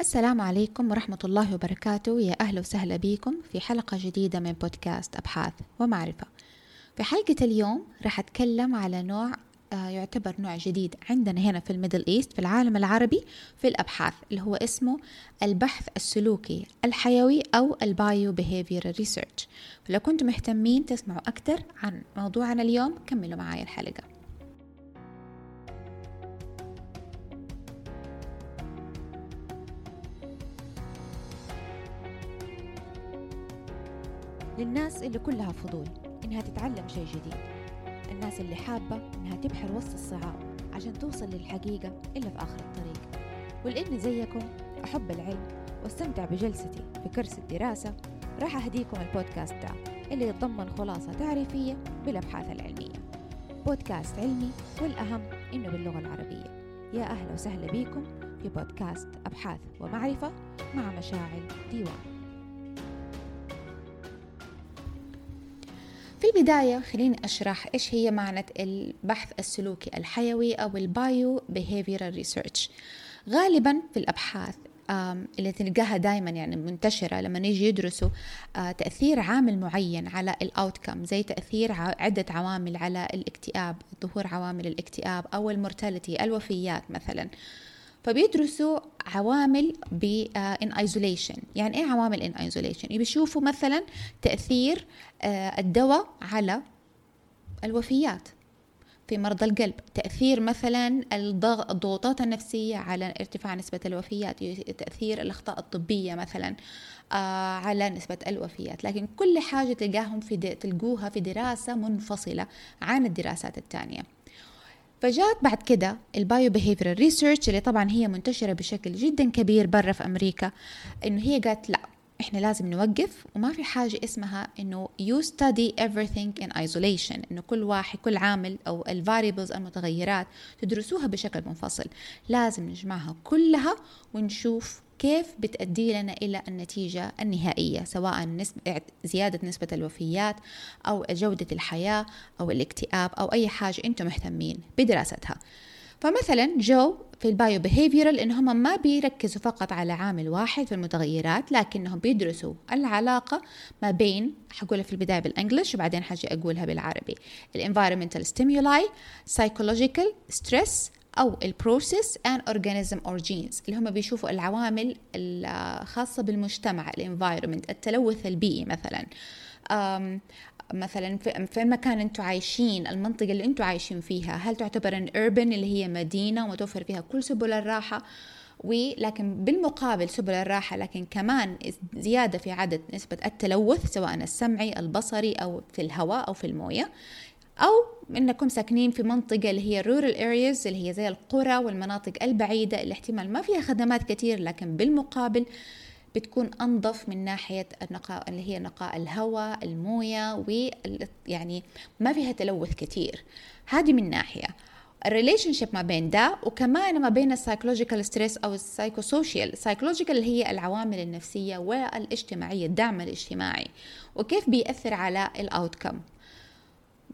السلام عليكم ورحمة الله وبركاته. يا أهلا وسهلا بكم في حلقة جديدة من بودكاست أبحاث ومعرفة. في حلقة اليوم راح أتكلم على نوع آه، يعتبر نوع جديد عندنا هنا في ال Middle East في العالم العربي في الأبحاث اللي هو اسمه البحث السلوكي الحيوي أو ال bio behavior research. فلو كنتم مهتمين تسمعوا أكثر عن موضوعنا اليوم كملوا معايا الحلقة. للناس اللي كلها فضول إنها تتعلم شيء جديد. الناس اللي حابة إنها تبحر وسط الصعاب عشان توصل للحقيقة إلا في آخر الطريق. ولإني زيكم أحب العلم وأستمتع بجلستي في كرسي الدراسة. راح أهديكم البودكاست ده اللي يتضمن خلاصة تعريفية بالأبحاث العلمية. بودكاست علمي والأهم إنه باللغة العربية. يا أهلا وسهلا بكم في بودكاست أبحاث ومعرفة مع مشاعل ديوان. في البداية خليني أشرح إيش هي معنى البحث السلوكي الحيوي أو ال bio behavioral research. غالبا في الأبحاث اللي تلقاها دائما يعني منتشرة لما نيجي يدرسوا آه، تأثير عامل معين على ال outcome زي تأثير عدة عوامل على الاكتئاب ظهور عوامل الاكتئاب أو ال mortality الوفيات مثلا. فبيدرسوا عوامل in isolation يعني إيه عوامل in isolation بيشوفوا مثلا تأثير آه، الدواء على الوفيات في مرضى القلب. تأثير مثلا الضغوطات النفسية على ارتفاع نسبة الوفيات. تأثير الأخطاء الطبية مثلا آه، على نسبة الوفيات. لكن كل حاجة تلقاهم في تلقوها في دراسة منفصلة عن الدراسات الثانية فجات بعد كده ال bio behavioral research اللي طبعا هي منتشرة بشكل جدا كبير برا في أمريكا إنه هي قالت لا إحنا لازم نوقف وما في حاجة اسمها إنه you study everything in isolation إنه كل واحد كل عامل أو ال variables المتغيرات تدرسوها بشكل منفصل. لازم نجمعها كلها ونشوف كيف بتأدي لنا إلى النتيجة النهائية سواء نسبة زيادة نسبة الوفيات أو جودة الحياة أو الاكتئاب أو أي حاجة أنتم مهتمين بدراستها. فمثلا جو في ال bio behavioral ان هم ما بيركزوا فقط على عامل واحد في المتغيرات لكنهم بيدرسوا العلاقة ما بين حأقولها في البداية بال English وبعدين حاجي أقولها بالعربي ال environmental stimuli psychological stress أو ال process and organism or genes اللي هم بيشوفوا العوامل الخاصة بالمجتمع ال environment التلوث البيئي مثلا. مثلا في المكان أنتم عايشين المنطقة اللي أنتم عايشين فيها هل تعتبر ان urban اللي هي مدينة ومتوفر فيها كل سبل الراحة؟ ولكن بالمقابل سبل الراحة لكن كمان زيادة في عدد نسبة التلوث سواء السمعي البصري أو في الهواء أو في الموية. أو إنكم ساكنين في منطقة اللي هي rural areas اللي هي زي القرى والمناطق البعيدة اللي احتمال ما فيها خدمات كثير لكن بالمقابل بتكون أنظف من ناحية النقاء اللي هي نقاء الهواء الموية و يعني ما فيها تلوث كثير هذه من ناحية. ال relationship ما بين ده وكمان ما بين ال psychological stress أو ال psychosocial ال psychological اللي هي العوامل النفسية والإجتماعية الدعم الاجتماعي. وكيف بيأثر على ال outcome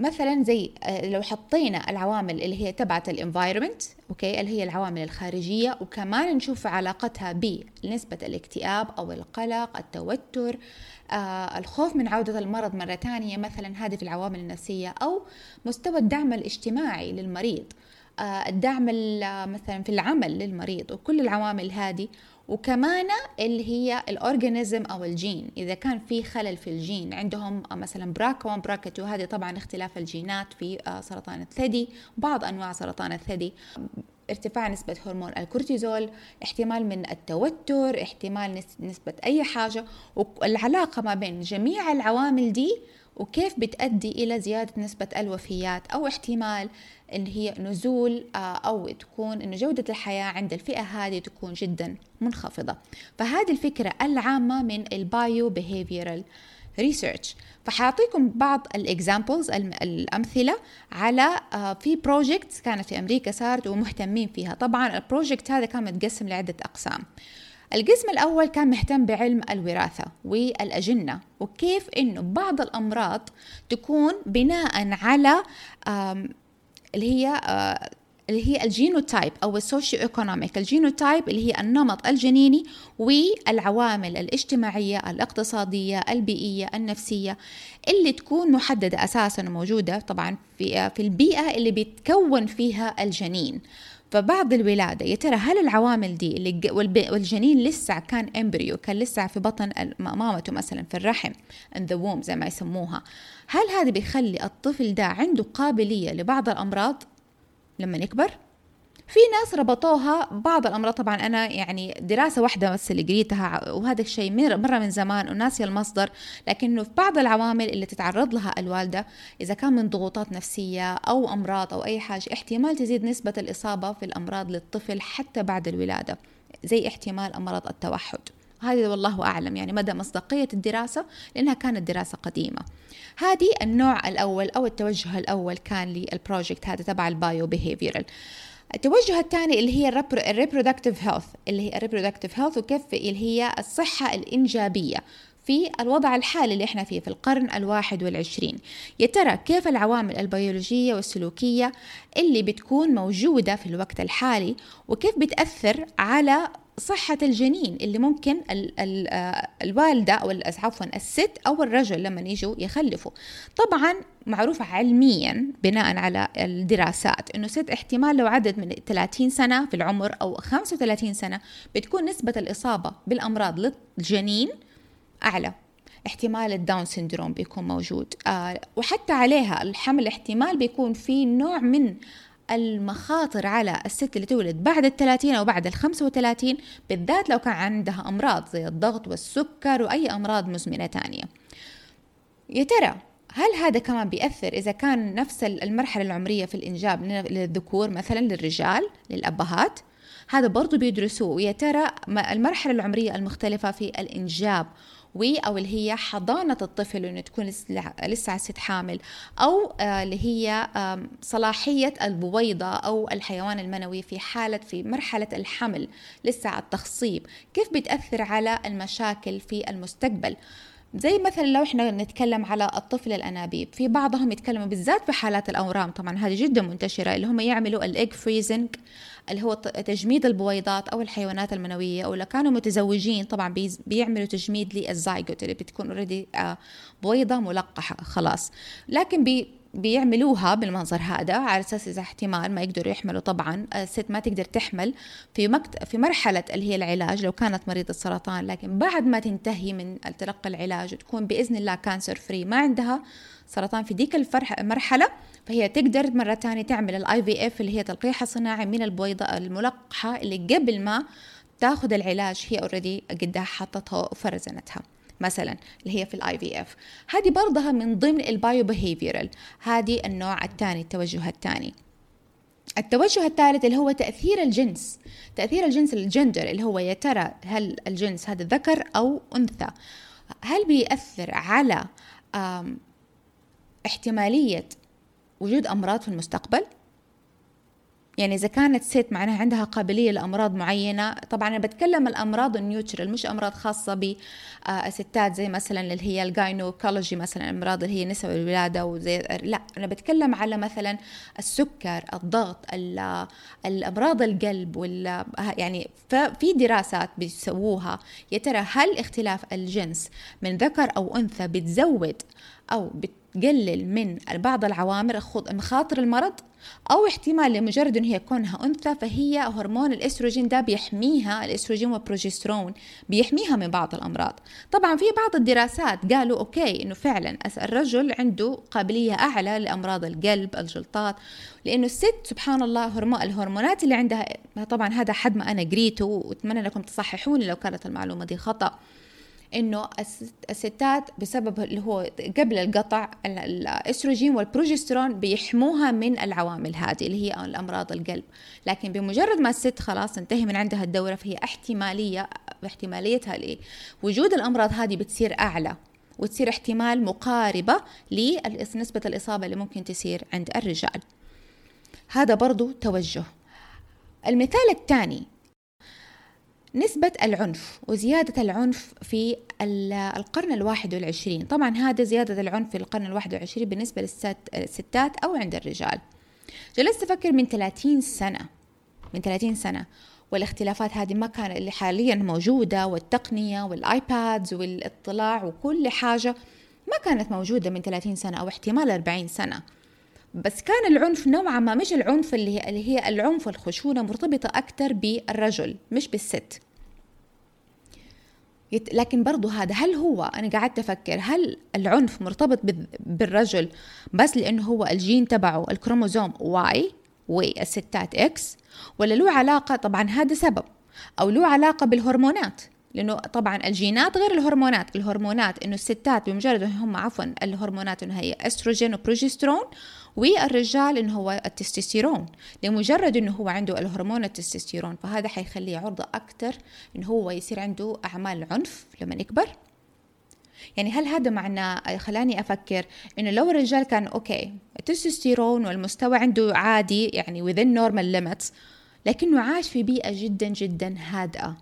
مثلا زي آه، لو حطينا العوامل اللي هي تبعت ال environment okay اللي هي العوامل الخارجية وكمان نشوف علاقتها بنسبة الاكتئاب أو القلق التوتر آه الخوف من عودة المرض مرة ثانية مثلا هذه في العوامل النفسية أو مستوى الدعم الاجتماعي للمريض. الدعم مثلا في العمل للمريض وكل العوامل هذه وكمان اللي هي ال organism أو الجين. إذا كان في خلل في الجين عندهم مثلا BRCA 1 BRCA 2 هذه طبعا اختلاف الجينات في آه، سرطان الثدي بعض أنواع سرطان الثدي. ارتفاع نسبة هرمون الكورتيزول احتمال من التوتر احتمال نسبة أي حاجة والعلاقة ما بين جميع العوامل دي وكيف بتؤدي إلى زيادة نسبة الوفيات أو احتمال اللي هي نزول آه، أو تكون إنه جودة الحياة عند الفئة هذه تكون جدا منخفضة. فهذه الفكرة العامة من ال bio behavioral research فحأعطيكم بعض ال examples الأمثلة على آه، في projects كانت في أمريكا صارت ومهتمين فيها. طبعا ال project هذا كان متقسم لعدة أقسام. القسم الأول كان مهتم بعلم الوراثة والأجنة وكيف إنه بعض الأمراض تكون بناء على اللي هي اللي هي ال genotype أو ال socioeconomic ال genotype اللي هي النمط الجنيني والعوامل الاجتماعية الاقتصادية البيئية النفسية اللي تكون محددة أساسا وموجودة طبعا في في البيئة اللي بيتكون فيها الجنين. فبعد الولادة يا ترى هل العوامل دي اللي والجنين لسه كان امبريو كان لسه في بطن مامته مثلا في الرحم in the womb زي ما يسموها هل هذا بيخلي الطفل ده عنده قابلية لبعض الأمراض لما يكبر؟ في ناس ربطوها بعض الأمراض. طبعا أنا يعني دراسة واحدة بس اللي قريتها وهذا الشيء مرة من زمان وناسي المصدر. لكنه في بعض العوامل اللي تتعرض لها الوالدة إذا كان من ضغوطات نفسية أو أمراض أو أي حاجة احتمال تزيد نسبة الإصابة في الأمراض للطفل حتى بعد الولادة زي احتمال أمراض التوحد. هذه والله أعلم يعني مدى مصداقية الدراسة لأنها كانت دراسة قديمة. هذه النوع الأول أو التوجه الأول كان لل project هذا تبع ال biobehavioral. التوجه الثاني اللي هي ال reproductive health اللي هي ال reproductive health وكيف اللي هي الصحة الإنجابية في الوضع الحالي اللي إحنا فيه في القرن الواحد والعشرين. يا ترى كيف العوامل البيولوجية والسلوكية اللي بتكون موجودة في الوقت الحالي وكيف بتأثر على صحة الجنين اللي ممكن ال ال آه، الوالدة أو عفوا الست أو الرجل لما يجوا يخلفوا. طبعا معروف علميا بناء على الدراسات إنه ست احتمال لو عدت من 30 سنة في العمر أو 35 سنة بتكون نسبة الإصابة بالأمراض للجنين أعلى. احتمال ال Down syndrome بيكون موجود. آه وحتى عليها الحمل احتمال بيكون في نوع من المخاطر على الست اللي تولد بعد الثلاثين أو بعد الخمسة وثلاثين بالذات لو كان عندها أمراض زي الضغط والسكر وأي أمراض مزمنة تانية. يا ترى هل هذا كمان بيأثر إذا كان نفس المرحلة العمرية في الإنجاب للذكور مثلا للرجال للأبهات؟ هذا برضو بيدرسوه. ويا ترى المرحلة العمرية المختلفة في الإنجاب وي أو اللي هي حضانة الطفل إنه تكون لسه على ست حامل أو آه، اللي هي صلاحية البويضة أو الحيوان المنوي في حالة في مرحلة الحمل لسه التخصيب. كيف بتأثر على المشاكل في المستقبل؟ زي مثلا لو إحنا نتكلم على الطفل الأنابيب في بعضهم يتكلموا بالذات في حالات الأورام طبعا هذه جدا منتشرة اللي هم يعملوا ال egg freezing اللي هو تجميد البويضات أو الحيوانات المنوية أو لو كانوا متزوجين طبعا بيعملوا تجميد للزايجوت اللي بتكون already آه، بويضة ملقحة خلاص. لكن بيعملوها بالمنظر هذا على أساس إذا احتمال ما يقدروا يحملوا. طبعا الست ما تقدر تحمل في مكت... في مرحلة اللي هي العلاج لو كانت مريضة سرطان لكن بعد ما تنتهي من تلقي العلاج وتكون بإذن الله cancer free ما عندها سرطان في ديك الفر المرحله فهي تقدر مرة تانية تعمل ال IVF اللي هي تلقيح صناعي من البويضة الملقحة اللي قبل ما تاخذ العلاج هي already قدها حطتها وفرزنتها. مثلا اللي هي في ال IVF هذه برضها من ضمن ال biobehavioral هذه النوع الثاني التوجه الثاني. التوجه الثالث اللي هو تأثير الجنس. تأثير الجنس الجندر اللي هو يا ترى هل الجنس هذا ذكر أو أنثى؟ هل بيأثر على احتمالية وجود أمراض في المستقبل؟ يعني إذا كانت ست معناها عندها قابلية لأمراض معينة طبعا أنا بتكلم الأمراض ال neutral مش أمراض خاصة بالستات زي مثلا اللي هي ال gynecology مثلا الأمراض اللي هي نسب الولادة وزي لا أنا بتكلم على مثلا السكر الضغط الأمراض القلب وال يعني في دراسات بيسووها يا ترى هل اختلاف الجنس من ذكر أو أنثى بتزود أو بتقلل من بعض العوامل مخاطر المرض أو احتمال لمجرد أن هي كونها أنثى فهي هرمون الإستروجين ده بيحميها الإستروجين والبروجسترون بيحميها من بعض الأمراض. طبعا في بعض الدراسات قالوا okay أنه فعلا الرجل عنده قابلية أعلى لأمراض القلب الجلطات لأنه الست سبحان الله هرمون الهرمونات اللي عندها طبعا هذا حد ما أنا قريته وأتمنى أنكم تصححوني لو كانت المعلومة دي خطأ. إنه الستات بسبب اللي هو قبل القطع الأستروجين والبروجسترون بيحموها من العوامل هذه اللي هي الأمراض القلب. لكن بمجرد ما الست خلاص تنتهي من عندها الدورة فهي احتماليه احتماليتها لوجود الأمراض هذه بتصير أعلى وتصير احتمال مقاربة لنسبه الإصابة اللي ممكن تصير عند الرجال. هذا برضو توجه. المثال الثاني نسبة العنف وزيادة العنف في القرن الواحد والعشرين. طبعا هذا زيادة العنف في القرن الواحد والعشرين بالنسبة للستات أو عند الرجال. جلست أفكر من 30 سنة من 30 سنة والاختلافات هذه ما كان اللي حاليا موجودة والتقنية والآيبادز والاطلاع وكل حاجة ما كانت موجودة من 30 سنة أو احتمال 40 سنة. بس كان العنف نوعا ما مش العنف اللي هي, اللي هي العنف والخشونة مرتبطة أكثر بالرجل مش بالست. لكن برضو هذا هل هو أنا قعدت أفكر هل العنف مرتبط بالرجل بس لأنه هو الجين تبعه الكروموزوم Y والستات X ولا له علاقة طبعا هذا سبب أو له علاقة بالهرمونات؟ لأنه طبعا الجينات غير الهرمونات الهرمونات إنه الستات بمجرد هم عفوا الهرمونات إنه هي استروجين وبروجسترون والرجال إنه هو التستوستيرون لمجرد إنه هو عنده الهرمون التستوستيرون فهذا حيخليه عرضة أكثر إنه هو يصير عنده أعمال عنف لما يكبر. يعني هل هذا معناه خلاني أفكر إنه لو الرجال كان okay التستوستيرون والمستوى عنده عادي يعني within normal limits لكنه عاش في بيئة جدا جدا هادئة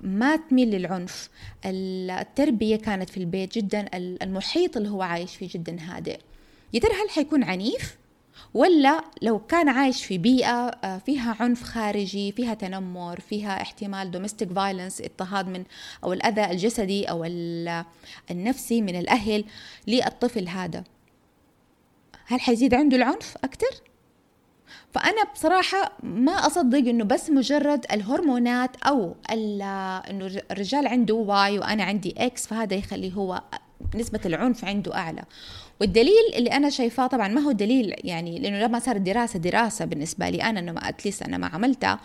ما تميل للعنف. التربية كانت في البيت جدا المحيط اللي هو عايش فيه جدا هادئ. يا ترى هل حيكون عنيف ولا لو كان عايش في بيئة آه، فيها عنف خارجي فيها تنمر فيها احتمال domestic violence اضطهاد من أو الأذى الجسدي أو النفسي من الأهل للطفل هذا هل حيزيد عنده العنف أكتر؟ فأنا بصراحة ما أصدق إنه بس مجرد الهرمونات أو إنه الرجال عنده Y وأنا عندي X فهذا يخلي هو نسبة العنف عنده أعلى. والدليل اللي أنا شايفاه طبعا ما هو دليل يعني لأنه لما صارت دراسة دراسة بالنسبة لي أنا أنا ما at least أنا ما عملتها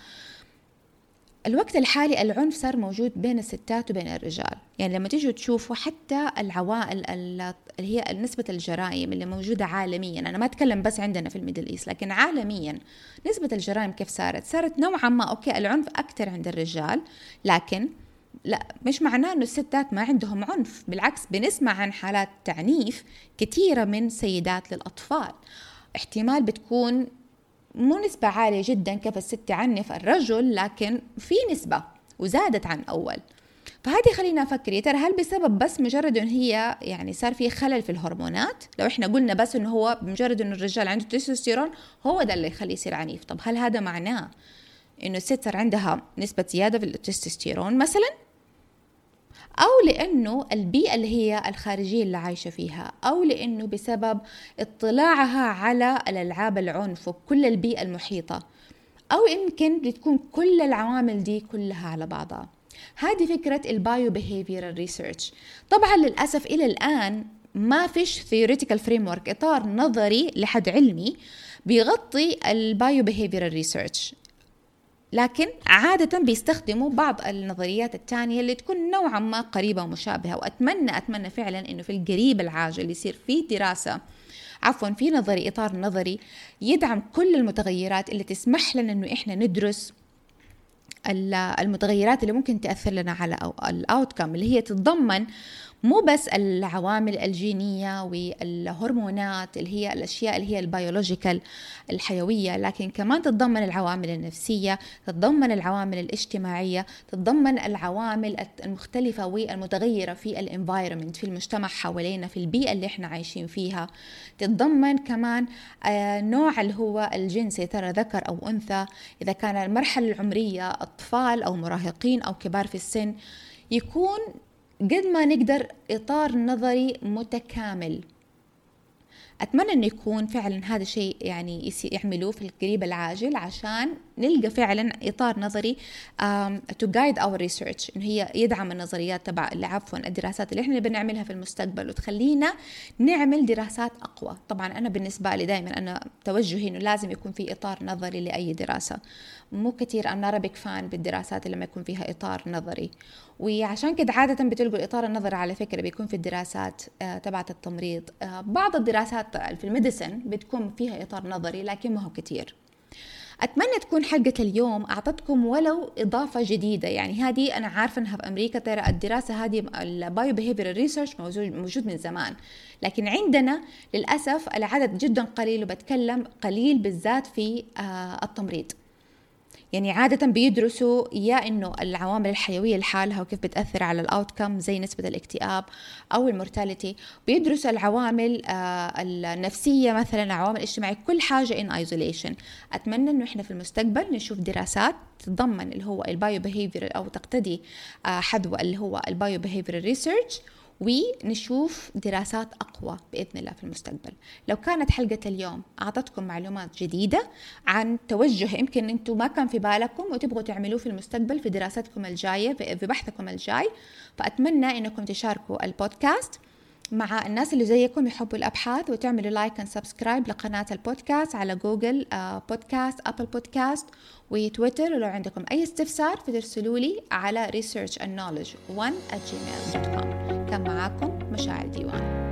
الوقت الحالي العنف صار موجود بين الستات وبين الرجال. يعني لما تيجوا تشوفوا حتى العوائل اللي هي نسبة الجرائم اللي موجودة عالميا أنا ما أتكلم بس عندنا في ال Middle East لكن عالميا نسبة الجرائم كيف صارت؟ صارت نوعا ما okay العنف أكثر عند الرجال لكن لا مش معناه إنه الستات ما عندهم عنف. بالعكس بنسمع عن حالات تعنيف كثيرة من سيدات للأطفال. احتمال بتكون مو نسبة عالية جدا كيف الست تعنف الرجل لكن في نسبة وزادت عن أول. فهذه خلينا أفكر يا ترى هل بسبب بس مجرد إن هي يعني صار في خلل في الهرمونات؟ لو إحنا قلنا بس إنه هو بمجرد إنه الرجال عنده تستوستيرون هو ده اللي يخليه يصير عنيف. طب هل هذا معناه إنه الست صار عندها نسبة زيادة في التستوستيرون مثلا؟ أو لأنه البيئة اللي هي الخارجية اللي عايشة فيها أو لأنه بسبب اطلاعها على الألعاب العنف وكل البيئة المحيطة أو يمكن بتكون كل العوامل دي كلها على بعضها. هذه فكرة ال biobehavioral research طبعا للأسف إلى الآن ما فيش theoretical framework إطار نظري لحد علمي بيغطي ال biobehavioral research لكن عادة بيستخدموا بعض النظريات الثانية اللي تكون نوعا ما قريبة ومشابهة وأتمنى أتمنى فعلا أنه في القريب العاجل يصير في دراسة عفوا في نظري إطار نظري يدعم كل المتغيرات اللي تسمح لنا أنه إحنا ندرس المتغيرات اللي ممكن تأثر لنا على ال outcome اللي هي تتضمن مو بس العوامل الجينية والهرمونات اللي هي الأشياء اللي هي ال biological الحيوية لكن كمان تتضمن العوامل النفسية تتضمن العوامل الاجتماعية تتضمن العوامل المختلفة والمتغيرة في ال environment في المجتمع حوالينا في البيئة اللي إحنا عايشين فيها. تتضمن كمان آه، نوع اللي هو الجنس ترى ذكر أو أنثى. إذا كان المرحلة العمرية أطفال أو مراهقين أو كبار في السن يكون قد ما نقدر إطار نظري متكامل. أتمنى إنه يكون فعلا هذا الشيء يعني يعملوه في القريب العاجل عشان نلقى فعلا إطار نظري to guide our research إنه هي يدعم النظريات تبع عفوا الدراسات اللي إحنا بنعملها في المستقبل وتخلينا نعمل دراسات أقوى. طبعا أنا بالنسبة لي دائما أنا توجهي إنه لازم يكون في إطار نظري لأي دراسة. مو كثير أنا big fan بالدراسات اللي لما يكون فيها إطار نظري. وعشان كده عادة بتلقوا الإطار النظري على فكرة بيكون في الدراسات آه، تبعت التمريض. آه، بعض الدراسات في ال medicine بتكون فيها إطار نظري لكن ما هو كثير أتمنى تكون حلقة اليوم أعطتكم ولو إضافة جديدة. يعني هذه أنا عارفة أنها في أمريكا ترى الدراسة هذه ال biobehavioral research موجود من زمان. لكن عندنا للأسف العدد جدا قليل وبتكلم قليل بالذات في آه، التمريض. يعني عادة بيدرسوا يا إنه العوامل الحيوية لحالها وكيف بتأثر على ال outcome زي نسبة الاكتئاب أو ال mortality. بيدرسوا العوامل آه النفسية مثلا العوامل الاجتماعية كل حاجة in isolation أتمنى إنه إحنا في المستقبل نشوف دراسات تتضمن اللي هو ال biobehavior أو تقتدي آه حذو اللي هو ال biobehavior research ونشوف دراسات أقوى بإذن الله في المستقبل. لو كانت حلقة اليوم أعطتكم معلومات جديدة عن توجه يمكن أنتم ما كان في بالكم وتبغوا تعملوه في المستقبل في دراستكم الجاية في بحثكم الجاي فأتمنى أنكم تشاركوا البودكاست مع الناس اللي زيكم يحبوا الأبحاث وتعملوا like and subscribe لقناة البودكاست على Google Podcast Apple Podcast وتويتر. ولو عندكم أي استفسار فترسلوا لي على research and knowledge 1 at gmail.com كان معاكم مشاعر ديوان.